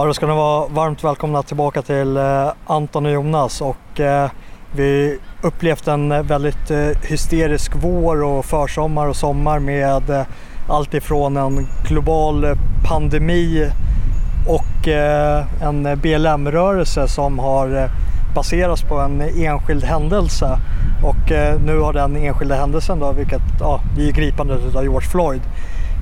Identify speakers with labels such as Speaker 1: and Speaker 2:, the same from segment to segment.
Speaker 1: Ja, då ska ni vara varmt välkomna tillbaka till eh, Anton och Jonas och eh, vi upplevt en väldigt eh, hysterisk vår och försommar och sommar med eh, allt ifrån en global pandemi och eh, en BLM-rörelse som har eh, baserats på en enskild händelse. Och eh, nu har den enskilda händelsen då, vilket ja, det är gripandet av George Floyd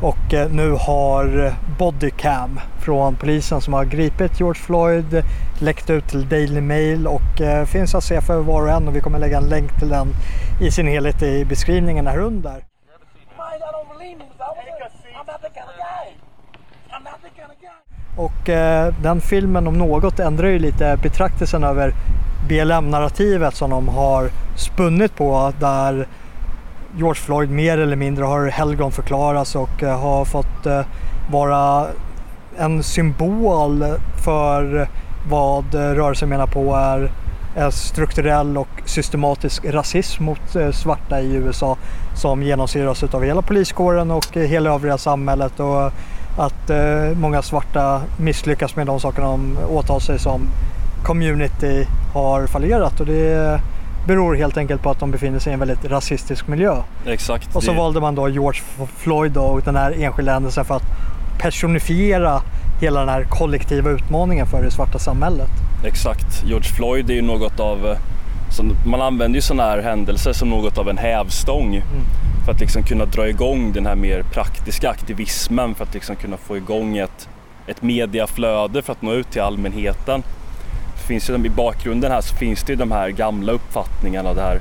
Speaker 1: och eh, nu har eh, Bodycam från polisen som har gripit George Floyd läckt ut till Daily Mail och eh, finns att se för var och en och vi kommer lägga en länk till den i sin helhet i beskrivningen här under. Och eh, den filmen om något ändrar ju lite betraktelsen över BLM-narrativet som de har spunnit på där George Floyd mer eller mindre har helgonförklarats och eh, har fått eh, vara en symbol för vad rörelsen menar på är eh, strukturell och systematisk rasism mot svarta i USA som genomsyras av hela poliskåren och hela övriga samhället och att många svarta misslyckas med de sakerna de åtar sig som community har fallerat. Och det beror helt enkelt på att de befinner sig i en väldigt rasistisk miljö.
Speaker 2: Exakt.
Speaker 1: Och så
Speaker 2: det-
Speaker 1: valde man då George Floyd och den här enskilda händelsen för att personifiera hela den här kollektiva utmaningen för det svarta samhället.
Speaker 2: Exakt. George Floyd är ju något av... eh, man använder ju sådana här händelser som något av en hävstång för att liksom kunna dra igång den här mer praktiska aktivismen för att liksom kunna få igång ett, ett mediaflöde för att nå ut till allmänheten. Det finns ju, I bakgrunden här så finns det ju de här gamla uppfattningarna, det här,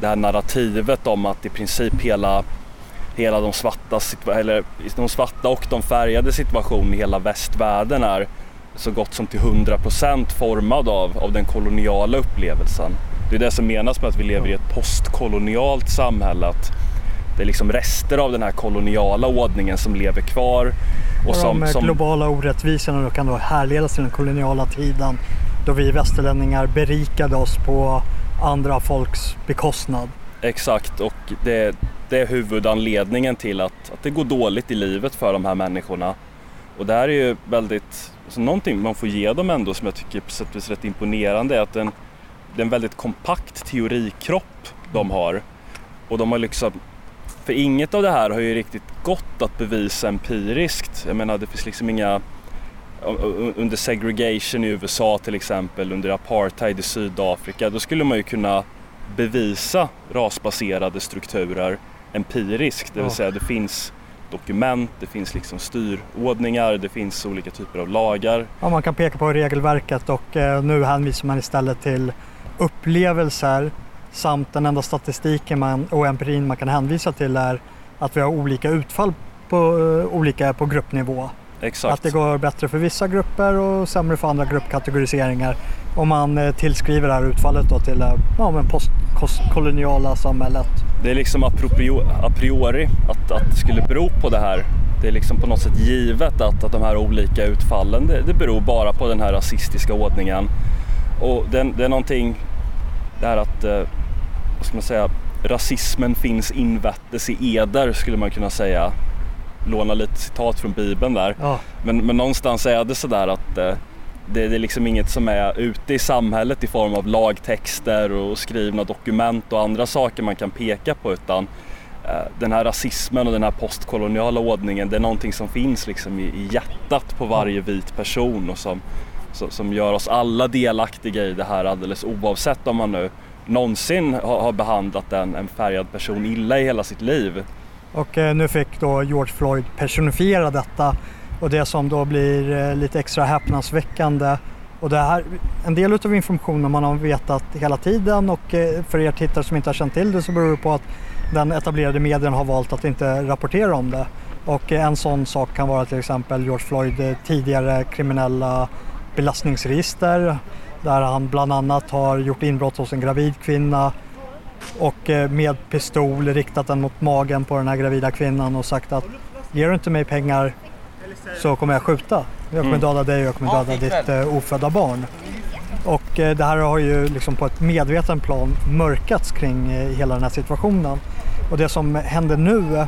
Speaker 2: det här narrativet om att i princip hela, hela de, svarta, eller de svarta och de färgade situation i hela västvärlden är så gott som till 100% formad av, av den koloniala upplevelsen. Det är det som menas med att vi lever i ett postkolonialt samhälle. Att det är liksom rester av den här koloniala ordningen som lever kvar.
Speaker 1: Och,
Speaker 2: Och som,
Speaker 1: de
Speaker 2: som,
Speaker 1: globala orättvisorna då kan då härledas till den koloniala tiden då vi västerlänningar berikade oss på andra folks bekostnad.
Speaker 2: Exakt, och det, det är huvudanledningen till att, att det går dåligt i livet för de här människorna. Och det här är ju väldigt, alltså någonting man får ge dem ändå som jag tycker på sätt och vis är rätt imponerande är att den, det är en väldigt kompakt teorikropp de har. Och de har liksom, för inget av det här har ju riktigt gått att bevisa empiriskt. Jag menar det finns liksom inga, under segregation i USA till exempel, under apartheid i Sydafrika, då skulle man ju kunna bevisa rasbaserade strukturer empiriskt. Det vill säga det finns dokument, det finns liksom styrordningar, det finns olika typer av lagar.
Speaker 1: Ja, man kan peka på regelverket och eh, nu hänvisar man istället till upplevelser samt den enda statistiken man, och empirin man kan hänvisa till är att vi har olika utfall på, eh, olika på gruppnivå.
Speaker 2: Exakt.
Speaker 1: Att det går bättre för vissa grupper och sämre för andra gruppkategoriseringar. Och man eh, tillskriver det här utfallet då till eh, ja, men postkoloniala samhället.
Speaker 2: Det är liksom a priori att, att det skulle bero på det här. Det är liksom på något sätt givet att, att de här olika utfallen, det, det beror bara på den här rasistiska ordningen. Och det, det är någonting, det här att, eh, vad ska man säga, rasismen finns invettes i eder skulle man kunna säga. Låna lite citat från bibeln där.
Speaker 1: Ja,
Speaker 2: Men, men någonstans är det sådär att eh, det, det är liksom inget som är ute i samhället i form av lagtexter och skrivna dokument och andra saker man kan peka på utan eh, den här rasismen och den här postkoloniala ordningen det är någonting som finns liksom i, i hjärtat på varje vit person och som, som, som gör oss alla delaktiga i det här alldeles oavsett om man nu någonsin har, har behandlat en, en färgad person illa i hela sitt liv
Speaker 1: och eh, nu fick då George Floyd personifiera detta och det som då blir eh, lite extra häpnadsväckande och det här, en del utav informationen man har vetat hela tiden och eh, för er tittare som inte har känt till det så beror det på att den etablerade medien har valt att inte rapportera om det. Och en sån sak kan vara till exempel George Floyd tidigare kriminella belastningsregister där han bland annat har gjort inbrott hos en gravid kvinna och eh, med pistol riktat den mot magen på den här gravida kvinnan och sagt att ger du inte mig pengar så kommer jag skjuta. Jag kommer
Speaker 2: Mm.
Speaker 1: döda dig och jag kommer döda ditt eh, ofödda barn. Och eh, det här har ju liksom på ett medveten plan mörkats kring eh, hela den här situationen. Och det som händer nu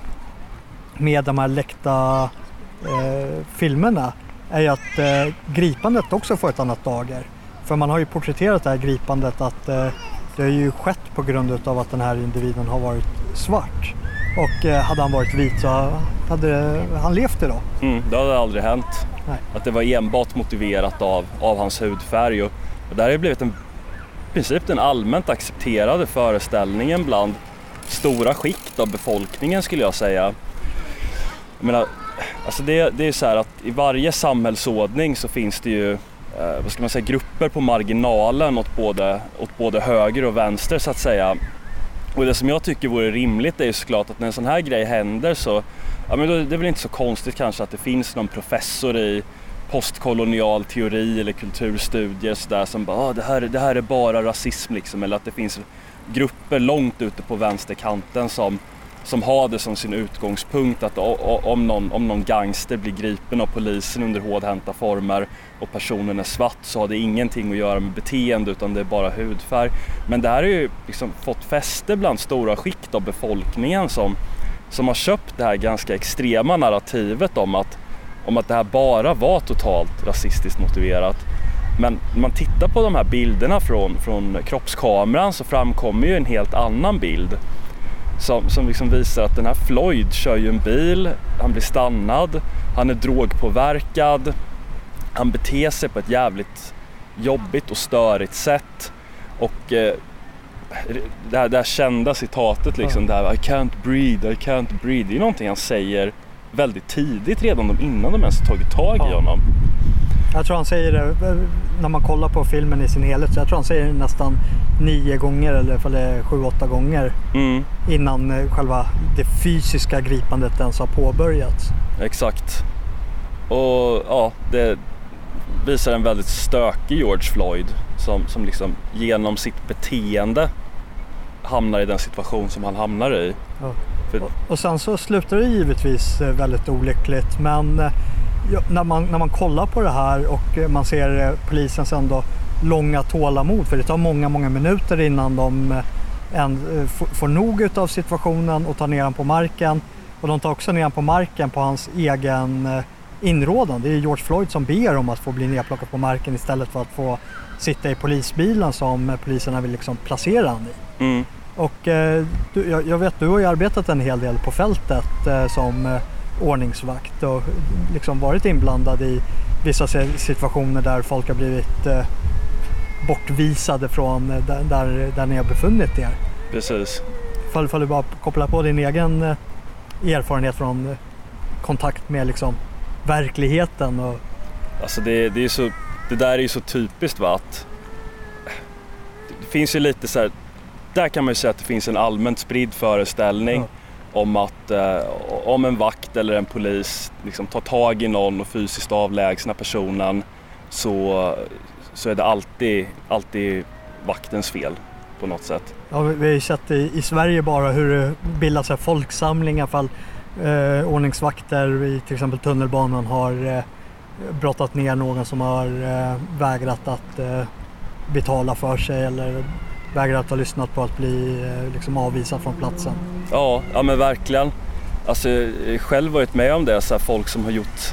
Speaker 1: med de här läckta eh, filmerna är ju att eh, gripandet också får ett annat dager. För man har ju porträtterat det här gripandet att eh, det har ju skett på grund av att den här individen har varit svart. Och eh, hade han varit vit så hade han levt idag.
Speaker 2: Mm, det hade aldrig hänt.
Speaker 1: Nej.
Speaker 2: Att det var enbart motiverat av, av hans hudfärg. Och, och det här har blivit en, i princip den allmänt accepterade föreställningen bland stora skikt av befolkningen skulle jag säga. Jag menar, alltså det, det är så här att i varje samhällsordning så finns det ju Eh, vad ska man säga, grupper på marginalen åt både, åt både höger och vänster så att säga. Och det som jag tycker vore rimligt är ju såklart att när en sån här grej händer så, ja men då, det är väl inte så konstigt kanske att det finns någon professor i postkolonial teori eller kulturstudier sådär som bara ah, det, här, det här är bara rasism liksom. Eller att det finns grupper långt ute på vänsterkanten som, som har det som sin utgångspunkt att om någon, om någon gangster blir gripen av polisen under hårdhänta former och personen är svart så har det ingenting att göra med beteende utan det är bara hudfärg. Men det här har ju liksom fått fäste bland stora skikt av befolkningen som, som har köpt det här ganska extrema narrativet om att, om att det här bara var totalt rasistiskt motiverat. Men när man tittar på de här bilderna från, från kroppskameran så framkommer ju en helt annan bild som, som liksom visar att den här Floyd kör ju en bil, han blir stannad, han är drogpåverkad, han beter sig på ett jävligt jobbigt och störigt sätt. Och eh, det, här, det här kända citatet liksom, det här I can't breathe, I can't breathe. Det är någonting han säger väldigt tidigt redan innan de ens tagit tag i honom.
Speaker 1: Jag tror han säger det, när man kollar på filmen i sin helhet, så jag tror han säger det nästan nio gånger eller ifall det är sju, åtta gånger
Speaker 2: Mm,
Speaker 1: innan eh, själva det fysiska gripandet ens har påbörjats.
Speaker 2: exakt. Och ja, det visar en väldigt stökig George Floyd som, som liksom genom sitt beteende hamnar i den situation som han hamnar i.
Speaker 1: Ja.
Speaker 2: För,
Speaker 1: Och- Och sen så slutar det givetvis eh, väldigt olyckligt men eh, ja, när, man, när man kollar på det här och eh, man ser eh, polisens ändå långa tålamod för det tar många, många minuter innan de eh, en, får nog utav situationen och tar ner honom på marken. Och de tar också ner honom på marken på hans egen inrådan. Det är George Floyd som ber om att få bli nedplockad på marken istället för att få sitta i polisbilen som poliserna vill liksom placera honom i.
Speaker 2: mm,
Speaker 1: Och eh, du, jag, jag vet, du har ju arbetat en hel del på fältet eh, som ordningsvakt och liksom varit inblandad i vissa situationer där folk har blivit eh, bortvisade från eh, där, där, där ni har befunnit er.
Speaker 2: precis.
Speaker 1: Fall, fall du bara kopplar på din egen eh, erfarenhet från eh, kontakt med liksom verkligheten och
Speaker 2: Alltså det, det, är så, det där är ju så typiskt va att det finns ju lite så här, där kan man ju säga att det finns en allmänt spridd föreställning om att eh, om en vakt eller en polis liksom tar tag i någon och fysiskt avlägsnar personen så, så är det alltid, alltid vaktens fel på något sätt.
Speaker 1: Ja, vi vi har ju sett i, i Sverige bara hur det bildas här folksamlingar fall eh, ordningsvakter i till exempel tunnelbanan har eh, brottat ner någon som har eh, vägrat att eh, betala för sig eller vägrat att ha lyssnat på att bli eh, liksom avvisad från platsen.
Speaker 2: Ja, ja men verkligen. Alltså, jag har själv varit med om det, så här, folk som har gjort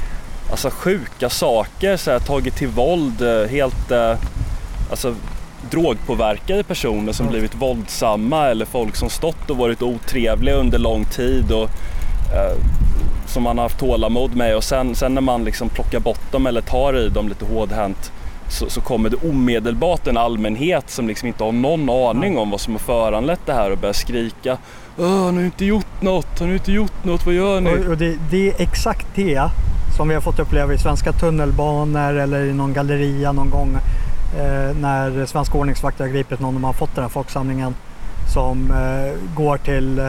Speaker 2: alltså, sjuka saker, så här, tagit till våld, eh, helt eh, alltså, drogpåverkade personer som
Speaker 1: Ja.
Speaker 2: blivit våldsamma eller folk som stått och varit otrevliga under lång tid och eh, som man har haft tålamod med och sen, sen när man liksom plockar bort dem eller tar i dem lite hårdhänt så, så kommer det omedelbart en allmänhet som liksom inte har någon aning om vad som har föranlett det här och börjar skrika Åh, han har ju inte gjort något, han har ju inte gjort något, vad gör ni?
Speaker 1: Och, och det, det är exakt det som vi har fått uppleva i svenska tunnelbanor eller i någon galleria någon gång eh, när svenska ordningsvakter har gripit någon och man har fått den här folksamlingen som eh, går till eh,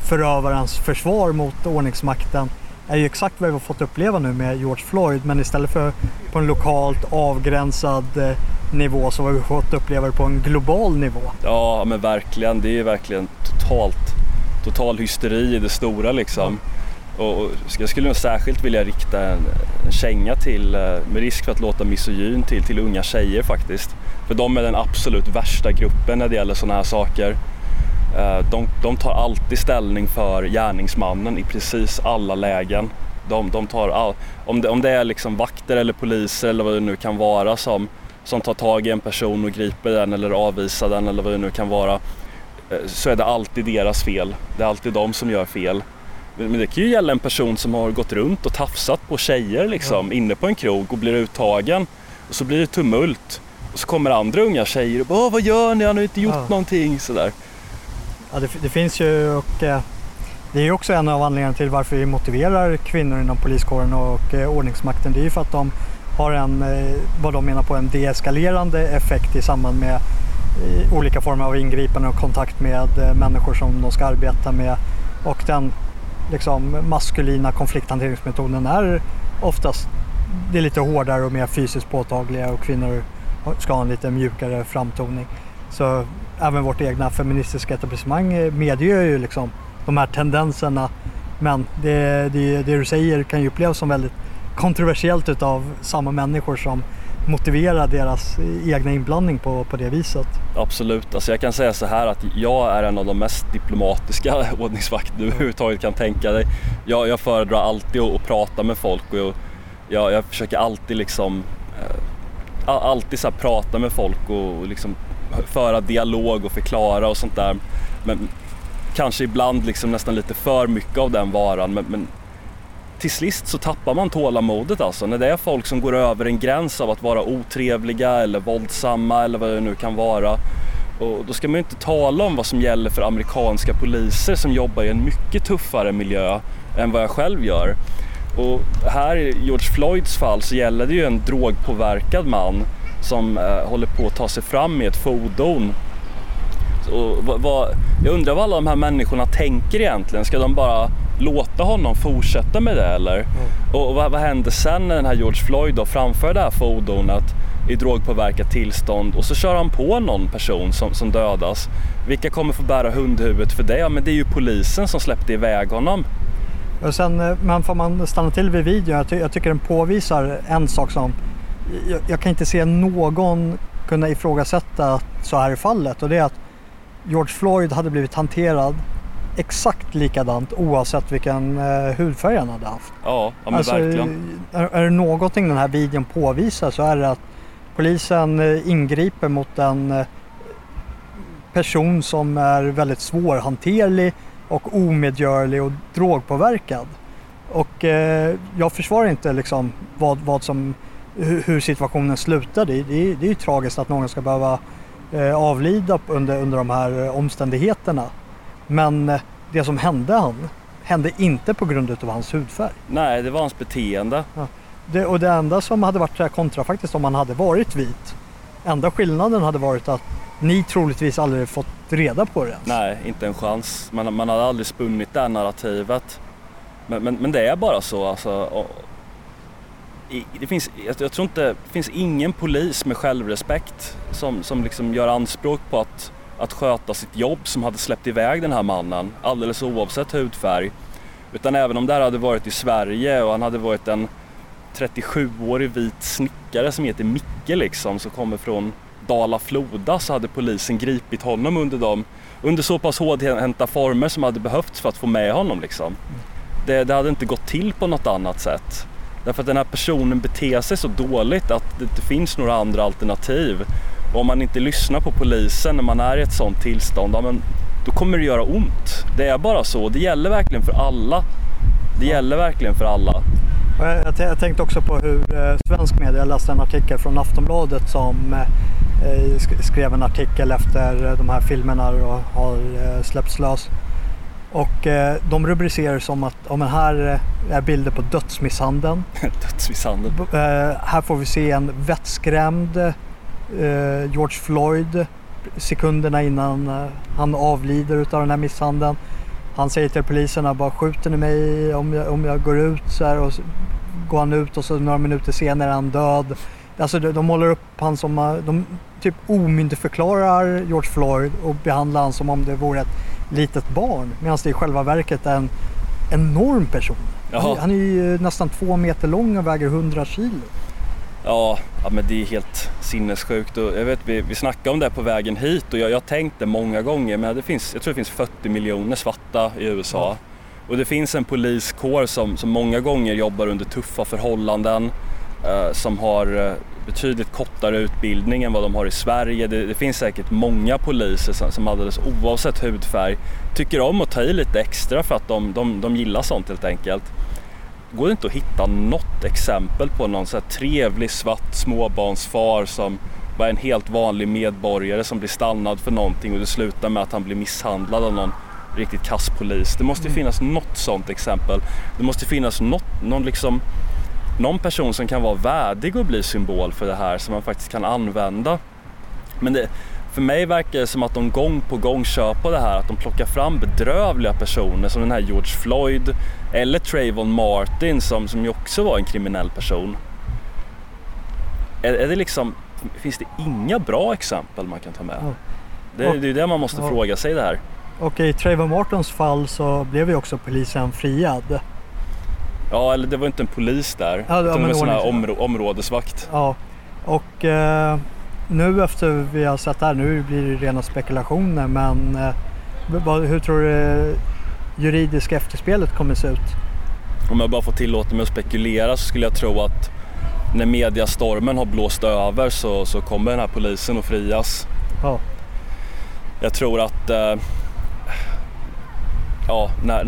Speaker 1: förövarens försvar mot ordningsmakten är ju exakt vad vi har fått uppleva nu med George Floyd men istället för på en lokalt avgränsad eh, nivå så har vi fått uppleva det på en global nivå.
Speaker 2: Ja men verkligen, det är verkligen totalt, total hysteri i det stora liksom. Och, och jag skulle nog särskilt vilja rikta en, en känga till, eh, med risk för att låta misogyn, till, till unga tjejer faktiskt. För de är den absolut värsta gruppen när det gäller sådana här saker. Eh, De, de tar alltid ställning för gärningsmannen i precis alla lägen. De, de tar all, om, det, om det är liksom vakter eller poliser eller vad det nu kan vara som, som tar tag i en person och griper den eller avvisar den eller vad det nu kan vara eh, så är det alltid deras fel. Det är alltid de som gör fel. Men det kan ju gälla en person som har gått runt och tafsat på tjejer liksom, ja. inne på en krog och blir uttagen. Och så blir det tumult. Och så kommer andra unga tjejer och bara vad gör ni? Han har inte gjort ja. någonting sådär.
Speaker 1: Ja, det, det finns ju och eh, det är också en av anledningarna till varför vi motiverar kvinnor inom poliskåren och eh, ordningsmakten. Det är ju för att de har en, eh, vad de menar på, en deeskalerande effekt i samband med eh, olika former av ingripanden och kontakt med eh, människor som de ska arbeta med. Och den liksom, maskulina konflikthanteringsmetoden är oftast det är lite hårdare och mer fysiskt påtagliga och kvinnor ska ha en lite mjukare framtoning. Så även vårt egna feministiska etablissemang medger ju liksom de här tendenserna. Men det, det, det du säger kan ju upplevas som väldigt kontroversiellt utav samma människor som motiverar deras egna inblandning på, på det viset.
Speaker 2: Absolut, alltså jag kan säga så här att jag är en av de mest diplomatiska ordningsvakter du överhuvudtaget kan tänka dig. Jag, jag föredrar alltid att, att prata med folk och jag, jag, jag försöker alltid liksom äh, alltid så prata med folk och, och liksom föra dialog och förklara och sånt där. Men kanske ibland liksom nästan lite för mycket av den varan men, men till sist så tappar man tålamodet alltså. När det är folk som går över en gräns av att vara otrevliga eller våldsamma eller vad det nu kan vara. Och då ska man ju inte tala om vad som gäller för amerikanska poliser som jobbar i en mycket tuffare miljö än vad jag själv gör. Och här i George Floyds fall så gäller det ju en drogpåverkad man som eh, håller på att ta sig fram med ett fordon och vad, jag undrar vad alla de här människorna tänker egentligen. Ska de bara låta honom fortsätta med det eller? Mm. Och vad, vad händer sen när den här George Floyd då framför det här fordonet i drogpåverkat tillstånd och så kör han på någon person som, som dödas. Vilka kommer få bära hundhuvudet för det? Ja, men det är ju polisen som släppte iväg honom.
Speaker 1: Och sen, eh, men får man stanna till vid videon, jag, ty jag tycker den påvisar en sak som jag, jag, kan inte se någon kunna ifrågasätta att så här är fallet och det är att George Floyd hade blivit hanterad exakt likadant oavsett vilken eh, hudfärg han hade haft.
Speaker 2: Ja, ja men alltså, verkligen.
Speaker 1: Är, är det någonting den här videon påvisar så är det att polisen eh, ingriper mot en eh, person som är väldigt svårhanterlig och omedgörlig och drogpåverkad. Och eh, jag försvarar inte liksom vad, vad som, hur, situationen slutade. Det, det, det är ju tragiskt att någon ska behöva eh, avlida under, under de här eh, omständigheterna. Men eh, det som hände han hände inte på grund av hans hudfärg.
Speaker 2: Nej, det var hans beteende. Ja.
Speaker 1: Det, och det enda som hade varit kontra faktiskt om han hade varit vit. Enda skillnaden hade varit att ni troligtvis aldrig fått reda på det ens.
Speaker 2: Nej, inte en chans. Man, man hade aldrig spunnit det här narrativet. Men, men, men det är bara så alltså det finns, jag tror inte, det finns ingen polis med självrespekt som, som liksom gör anspråk på att, att sköta sitt jobb som hade släppt iväg den här mannen alldeles oavsett hudfärg. Utan även om det här hade varit i Sverige och han hade varit en 37-årig vit snickare som heter Micke liksom som kommer från Dala-Floda så hade polisen gripit honom under, dem, under så pass hårdhänta former som hade behövts för att få med honom liksom. Det, det hade inte gått till på något annat sätt. Därför att den här personen beter sig så dåligt att det inte finns några andra alternativ. Och om man inte lyssnar på polisen när man är i ett sånt tillstånd, ja, men då kommer det göra ont. Det är bara så. Det gäller verkligen för alla. Det gäller verkligen för alla.
Speaker 1: Jag, jag tänkte också på hur eh, svensk media, jag läste en artikel från Aftonbladet som eh, skrev en artikel efter de här filmerna och har eh, släppts lös. Och eh, de rubricerar som att om oh, här eh, är bilder på dödsmisshandeln.
Speaker 2: dödsmisshandeln.
Speaker 1: Eh, här får vi se en vettskrämd eh, George Floyd sekunderna innan han avlider utav den här misshandeln. Han säger till poliserna bara skjuter ni mig om jag, om jag går ut så här och så går han ut och så några minuter senare är han död. Alltså de, de målar upp han som, de typ omyndigförklarar George Floyd och behandlar han som om det vore ett litet barn. Medan det i själva verket är en enorm person. Jaha. Han är ju nästan två meter lång och väger 100 kilo.
Speaker 2: Ja, ja men det är helt sinnessjukt. Och jag vet, vi, vi snackade om det på vägen hit och jag har tänkt det många gånger men det finns, jag tror det finns 40 miljoner svarta i USA. Ja. Och det finns en poliskår som, som många gånger jobbar under tuffa förhållanden, eh, som har eh, betydligt kortare utbildning än vad de har i Sverige. Det, det finns säkert många poliser som, som alldeles oavsett hudfärg tycker om att ta i lite extra för att de, de, de gillar sånt helt enkelt. Går det inte att hitta något exempel på någon så trevlig svart småbarnsfar som var en helt vanlig medborgare som blir stannad för någonting och det slutar med att han blir misshandlad av någon riktigt kass polis. Det måste finnas något sånt exempel. Det måste finnas något, någon, liksom, någon person som kan vara värdig att bli symbol för det här som man faktiskt kan använda. Men det, för mig verkar det som att de gång på gång kör på det här att de plockar fram bedrövliga personer som den här George Floyd eller Trayvon Martin som, som ju också var en kriminell person. Är, är det liksom, finns det inga bra exempel man kan ta med?
Speaker 1: Ja.
Speaker 2: Det, det är ju det man måste
Speaker 1: Ja.
Speaker 2: fråga sig det här.
Speaker 1: Och i Trayvon Martins fall så blev ju också polisen friad.
Speaker 2: Ja, eller det var inte en polis där.
Speaker 1: Ja,
Speaker 2: utan det var en sån här
Speaker 1: ordning-
Speaker 2: områ- områdesvakt.
Speaker 1: Ja, och eh, nu efter vi har sett det här, nu blir det rena spekulationer men eh, vad, hur tror du juridiska efterspelet kommer se ut?
Speaker 2: Om jag bara får tillåta mig att spekulera så skulle jag tro att när mediastormen har blåst över så, så kommer den här polisen att frias.
Speaker 1: Ja,
Speaker 2: Jag tror att eh, ja, när,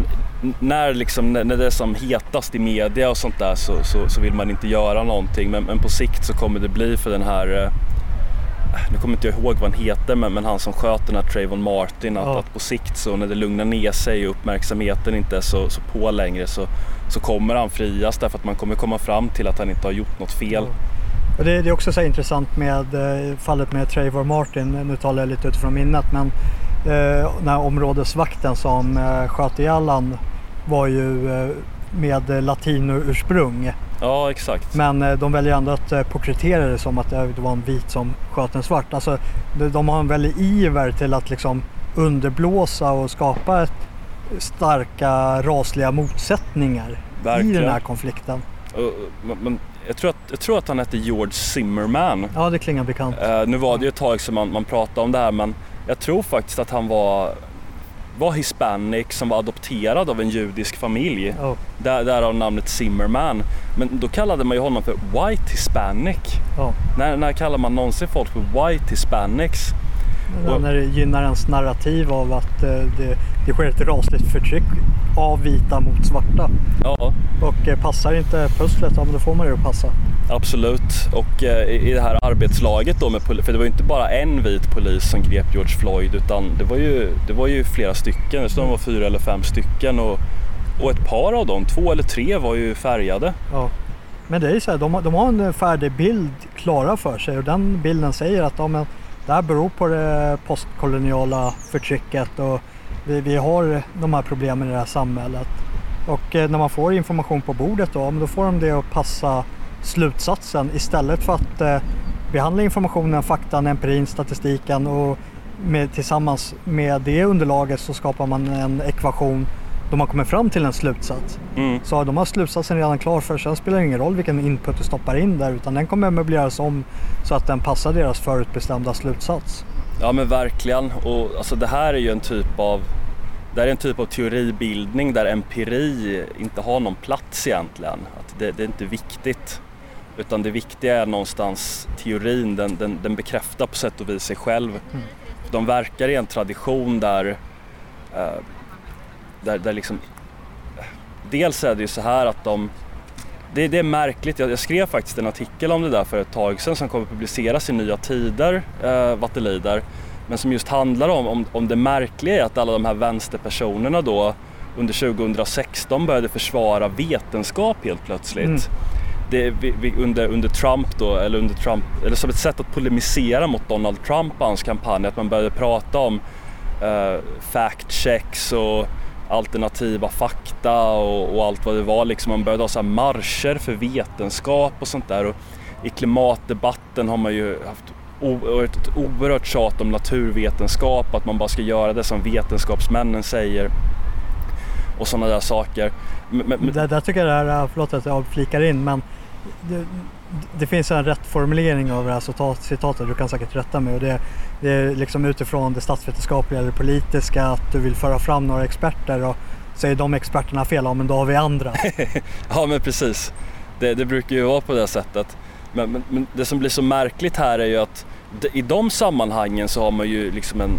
Speaker 2: när, liksom, när det är som hetast i media och sånt där så, så, så vill man inte göra någonting men, men på sikt så kommer det bli för den här eh, nu kommer inte jag ihåg vad han heter men, men han som sköt den här Trayvon Martin att,
Speaker 1: Ja.
Speaker 2: att på sikt så när det lugnar ner sig och uppmärksamheten inte är så, så på längre så, så kommer han frias därför att man kommer komma fram till att han inte har gjort något fel.
Speaker 1: och det, det är också så intressant med eh, fallet med Trayvon Martin, nu talar jag lite utifrån minnet men eh, den här områdesvakten som eh, sköt ihjäl han var ju eh, med latino-ursprung.
Speaker 2: Ja exakt.
Speaker 1: Men eh, de väljer ändå att eh, porträttera det som att det var en vit som sköt en svart. Alltså, de, de har en väldig iver till att liksom underblåsa och skapa ett starka rasliga motsättningar i
Speaker 2: Verkligen.
Speaker 1: den här konflikten.
Speaker 2: Och, men, men jag, tror att, jag tror att han hette George Zimmerman.
Speaker 1: Ja, det klingar bekant.
Speaker 2: Eh, nu var det ju ett tag sedan man, man pratade om det här men jag tror faktiskt att han var, var hispanic som var adopterad av en judisk familj.
Speaker 1: Ja,
Speaker 2: Där, därav namnet Zimmerman. Men då kallade man ju honom för white hispanic.
Speaker 1: ja.
Speaker 2: När, när kallar man någonsin folk för white hispanics?
Speaker 1: När det gynnar ens narrativ av att eh, det, det sker ett rasligt förtryck av vita mot svarta.
Speaker 2: Ja,
Speaker 1: Och eh, passar inte pusslet, ja men då får man att passa.
Speaker 2: absolut. Och eh, i det här arbetslaget då med poli- för det var ju inte bara en vit polis som grep George Floyd utan det var ju, det var ju flera stycken. Det var fyra eller fem stycken och, och ett par av dem, två eller tre var ju färgade.
Speaker 1: Ja. Men det är ju så här, de, har- de har en färdig bild klara för sig och den bilden säger att ja, men, det här beror på det postkoloniala förtrycket och vi, vi har de här problemen i det här samhället. Och eh, när man får information på bordet då, då får de det att passa slutsatsen istället för att eh, behandla informationen, faktan, empirin, statistiken och med, tillsammans med det underlaget så skapar man en ekvation då man kommer fram till en slutsats.
Speaker 2: Mm.
Speaker 1: Så de har slutsatsen redan klar för sen spelar det ingen roll vilken input du stoppar in där utan den kommer möbleras om så att den passar deras förutbestämda slutsats.
Speaker 2: Ja men verkligen. Och alltså det här är ju en typ av det här är en typ av teoribildning där empiri inte har någon plats egentligen. Att det, det är inte viktigt. Utan det viktiga är någonstans teorin, den, den, den bekräftar på sätt och vis sig själv.
Speaker 1: Mm.
Speaker 2: De verkar i en tradition där, eh, där, där liksom Dels är det ju så här att de det, det är märkligt, jag, jag skrev faktiskt en artikel om det där för ett tag sedan som kommer publiceras i Nya Tider, eh, vad det lider. Men som just handlar om, om, om det märkliga i att alla de här vänsterpersonerna då under 2016 började försvara vetenskap helt plötsligt.
Speaker 1: Mm.
Speaker 2: Det, vi, vi, under, under Trump då, eller under Trump, eller som ett sätt att polemisera mot Donald Trump och hans kampanj, att man började prata om eh, fact checks och alternativa fakta och, och allt vad det var. Liksom man började ha så här marscher för vetenskap och sånt där. Och I klimatdebatten har man ju haft ett oerhört tjat om naturvetenskap, att man bara ska göra det som vetenskapsmännen säger och sådana där saker. Men, men,
Speaker 1: Där, där tycker jag det här, förlåt att jag flikar in men det, finns en rätt formulering av det här citat, citatet, du kan säkert rätta mig och det, det är liksom utifrån det statsvetenskapliga eller politiska att du vill föra fram några experter och säger de experterna fel, ja men då har vi andra.
Speaker 2: ja men precis. Det, det, brukar ju vara på det sättet. Men, men, men, det som blir så märkligt här är ju att i de sammanhangen så har man ju liksom en,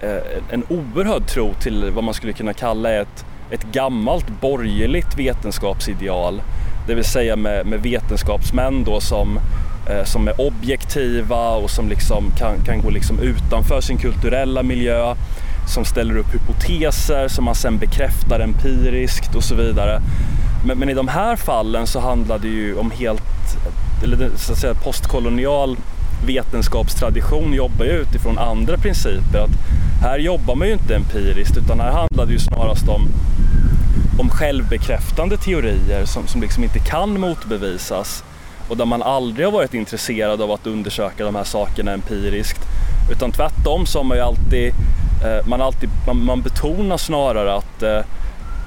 Speaker 2: eh, en oerhörd tro till vad man skulle kunna kalla ett, ett gammalt borgerligt vetenskapsideal. Det vill säga med, med vetenskapsmän då som, eh, som är objektiva och som liksom kan, kan gå liksom utanför sin kulturella miljö som ställer upp hypoteser som man sen bekräftar empiriskt och så vidare. Men, men i de här fallen så handlar det ju om helt, eller så att säga postkolonial vetenskapstradition jobbar ju utifrån andra principer. Att här jobbar man ju inte empiriskt utan här handlar det ju snarast om, om självbekräftande teorier som, som liksom inte kan motbevisas och där man aldrig har varit intresserad av att undersöka de här sakerna empiriskt. Utan tvärtom så har man ju alltid, eh, man, alltid man, man betonar snarare att eh,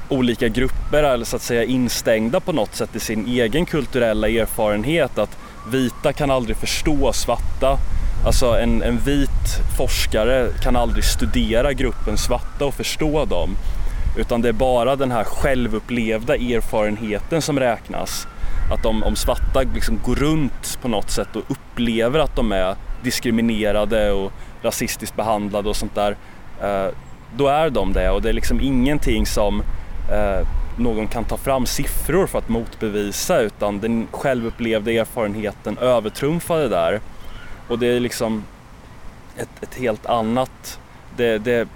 Speaker 2: olika grupper är så att säga instängda på något sätt i sin egen kulturella erfarenhet. Att vita kan aldrig förstå svarta. Alltså en, en vit forskare kan aldrig studera gruppen svarta och förstå dem. Utan det är bara den här självupplevda erfarenheten som räknas. Att om, om svarta liksom går runt på något sätt och upplever att de är diskriminerade och rasistiskt behandlade och sånt där. Eh, då är de det och det är liksom ingenting som eh, någon kan ta fram siffror för att motbevisa utan den självupplevda erfarenheten övertrumfar det där. Och det är liksom ett, ett helt annat, det, det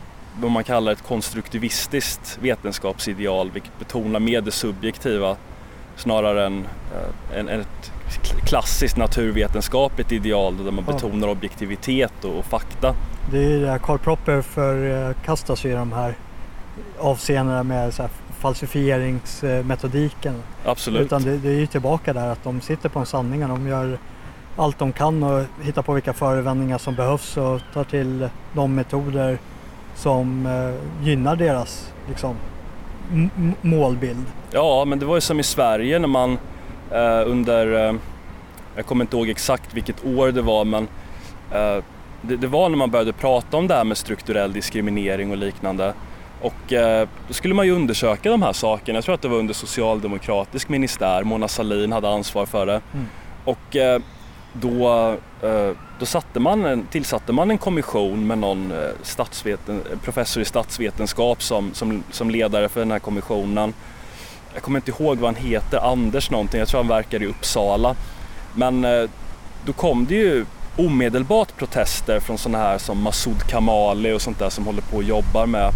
Speaker 2: vad man kallar ett konstruktivistiskt vetenskapsideal vilket betonar mer det subjektiva snarare än, äh, än, ett klassiskt naturvetenskapligt ideal där man ja. betonar objektivitet och, och, fakta.
Speaker 1: Det är det Karl Propper förkastas ju i de här avseendena med så här falsifieringsmetodiken.
Speaker 2: Absolut.
Speaker 1: Utan det, det, är ju tillbaka där att de sitter på en sanning och de gör allt de kan och hittar på vilka förevändningar som behövs och tar till de metoder som eh, gynnar deras liksom, målbild.
Speaker 2: Ja, men det var ju som i Sverige när man eh, under, eh, jag kommer inte ihåg exakt vilket år det var, men eh, det, det, var när man började prata om det här med strukturell diskriminering och liknande. Och eh, då skulle man ju undersöka de här sakerna. Jag tror att det var under socialdemokratisk ministär. Mona Salin hade ansvar för det. Mm. Och eh, då, eh, då satte man en, tillsatte man en kommission med någon eh, statsveten, eh, professor i statsvetenskap som, som, som ledare för den här kommissionen. Jag kommer inte ihåg vad han heter, Anders någonting. Jag tror han verkar i Uppsala. Men då kom det ju omedelbart protester från sådana här som Masoud Kamali och sånt där som håller på och jobbar med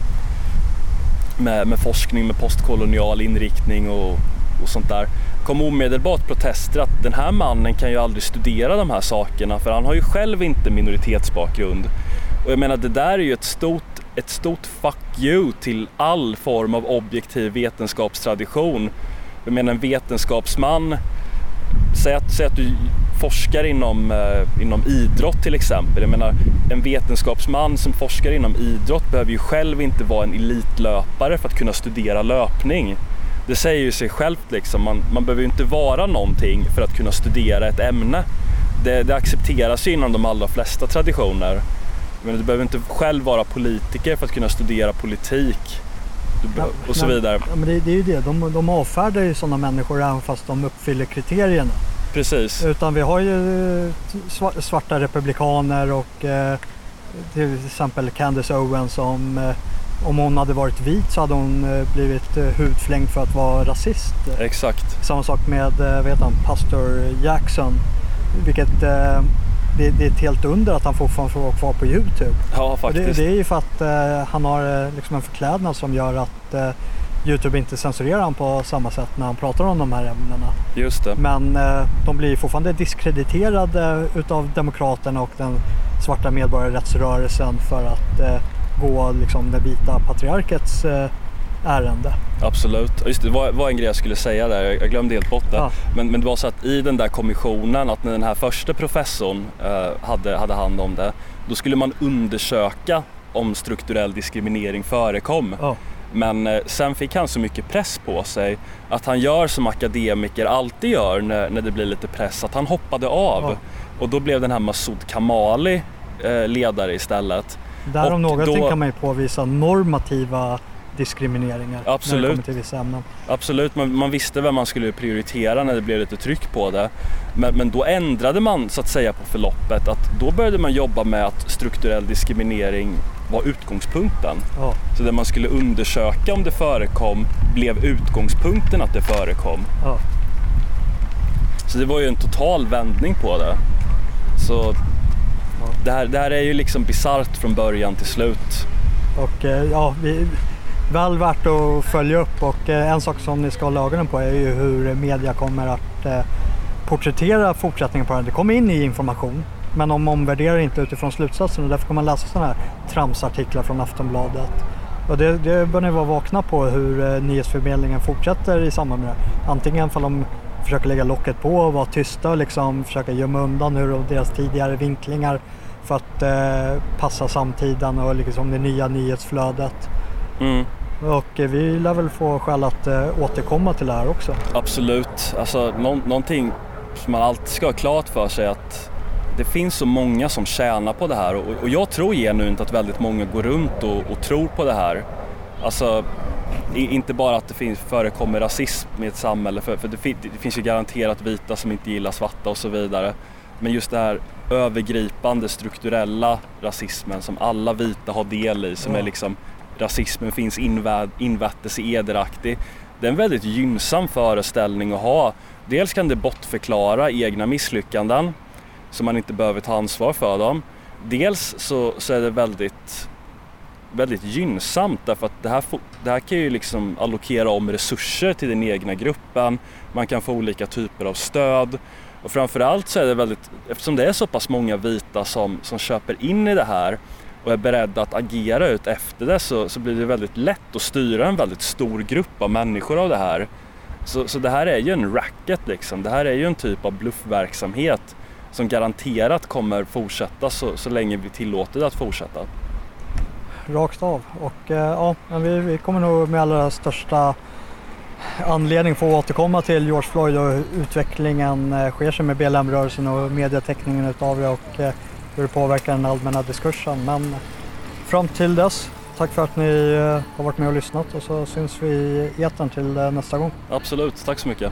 Speaker 2: med, med forskning med postkolonial inriktning och, och sånt där kom omedelbart protester att den här mannen kan ju aldrig studera de här sakerna för han har ju själv inte minoritetsbakgrund. Och jag menar det där är ju ett stort, ett stort fuck you till all form av objektiv vetenskapstradition. Jag menar en vetenskapsman, säg att, säg att du forskar inom, eh, inom idrott till exempel. Jag menar, en vetenskapsman som forskar inom idrott behöver ju själv inte vara en elitlöpare för att kunna studera löpning. Det säger ju sig självt liksom. Man, man behöver ju inte vara någonting för att kunna studera ett ämne. Det, det accepteras ju inom de allra flesta traditioner. Men du behöver inte själv vara politiker för att kunna studera politik. och så vidare.
Speaker 1: Ja, men det, det, är ju det, de, de avfärdar ju sådana människor även fast de uppfyller kriterierna.
Speaker 2: Precis.
Speaker 1: Utan vi har ju eh, svarta republikaner och eh, till exempel Candace Owens som eh, om hon hade varit vit så hade hon blivit hudflängd för att vara rasist.
Speaker 2: Exakt.
Speaker 1: Samma sak med vet han, pastor Jackson. Vilket det, det, är ett helt under att han fortfarande får vara kvar på Youtube.
Speaker 2: Ja, faktiskt.
Speaker 1: Det, det, är ju för att han har liksom en förklädnad som gör att Youtube inte censurerar honom på samma sätt när han pratar om de här ämnena.
Speaker 2: Just det.
Speaker 1: Men eh, de blir fortfarande diskrediterade utav Demokraterna och den svarta medborgarrättsrörelsen för att eh, gå liksom, det vita patriarkets eh, ärende.
Speaker 2: Absolut. Just det, var, var en grej jag skulle säga där, jag glömde helt bort det. Ja. Men, men det var så att i den där kommissionen, att när den här första professorn eh, hade, hade hand om det, då skulle man undersöka om strukturell diskriminering förekom. Ja. Men eh, sen fick han så mycket press på sig att han gör som akademiker alltid gör när, när det blir lite press, att han hoppade av. Ja. Och då blev den här Masoud Kamali eh, ledare istället.
Speaker 1: Där om någonting då... kan man ju påvisa normativa diskrimineringar när
Speaker 2: Absolut.
Speaker 1: det kommer till vissa ämnen.
Speaker 2: Absolut, man, man visste vem man skulle prioritera när det blev lite tryck på det. Men, men då ändrade man så att säga på förloppet att då började man jobba med att strukturell diskriminering var utgångspunkten.
Speaker 1: Ja,
Speaker 2: Så det man skulle undersöka om det förekom blev utgångspunkten att det förekom.
Speaker 1: ja.
Speaker 2: Så det var ju en total vändning på det. Så det här, det här är ju liksom bisarrt från början till slut.
Speaker 1: Och eh, ja, vi, väl värt att följa upp och eh, en sak som ni ska hålla ögonen på är ju hur media kommer att eh, porträttera fortsättningen på det. Det kommer in i information men de omvärderar inte utifrån slutsatsen och därför kan man läsa sådana här tramsartiklar från Aftonbladet. Och det, det bör ni vara vakna på hur nyhetsförmedlingen fortsätter i samband med det. Antingen för de försöker lägga locket på och vara tysta och liksom försöka gömma undan ur deras tidigare vinklingar för att eh, passa samtiden och liksom det nya nyhetsflödet.
Speaker 2: Mm.
Speaker 1: Och eh, vi lär väl få skäl att eh, återkomma till det här också.
Speaker 2: Absolut. Alltså, nå- någonting som man alltid ska ha klart för sig att det finns så många som tjänar på det här och, och jag tror genuint att väldigt många går runt och, och tror på det här. Alltså, inte bara att det finns, förekommer rasism i ett samhälle, för, för det, fin, det finns ju garanterat vita som inte gillar svarta och så vidare. Men just det här övergripande strukturella rasismen som alla vita har del i, som
Speaker 1: Ja.
Speaker 2: är liksom rasismen finns inväd, invättes i ederaktig. Det är en väldigt gynnsam föreställning att ha. Dels kan det bortförklara egna misslyckanden så man inte behöver ta ansvar för dem. Dels så, så är det väldigt, väldigt gynnsamt därför att det här, det här kan ju liksom allokera om resurser till den egna gruppen. Man kan få olika typer av stöd och framförallt så är det väldigt, eftersom det är så pass många vita som, som köper in i det här och är beredda att agera ut efter det så, så blir det väldigt lätt att styra en väldigt stor grupp av människor av det här. Så, så det här är ju en racket liksom. Det här är ju en typ av bluffverksamhet som garanterat kommer fortsätta så, så länge vi tillåter det att fortsätta.
Speaker 1: Rakt av. Och eh, ja, men vi, vi kommer nog med allra största anledning få återkomma till George Floyd och hur utvecklingen eh, sker sig med BLM-rörelsen och medieteckningen utav det och eh, hur det påverkar den allmänna diskursen. Men fram till dess, tack för att ni har varit med och lyssnat och så syns vi i etern till nästa gång.
Speaker 2: Absolut, tack så mycket.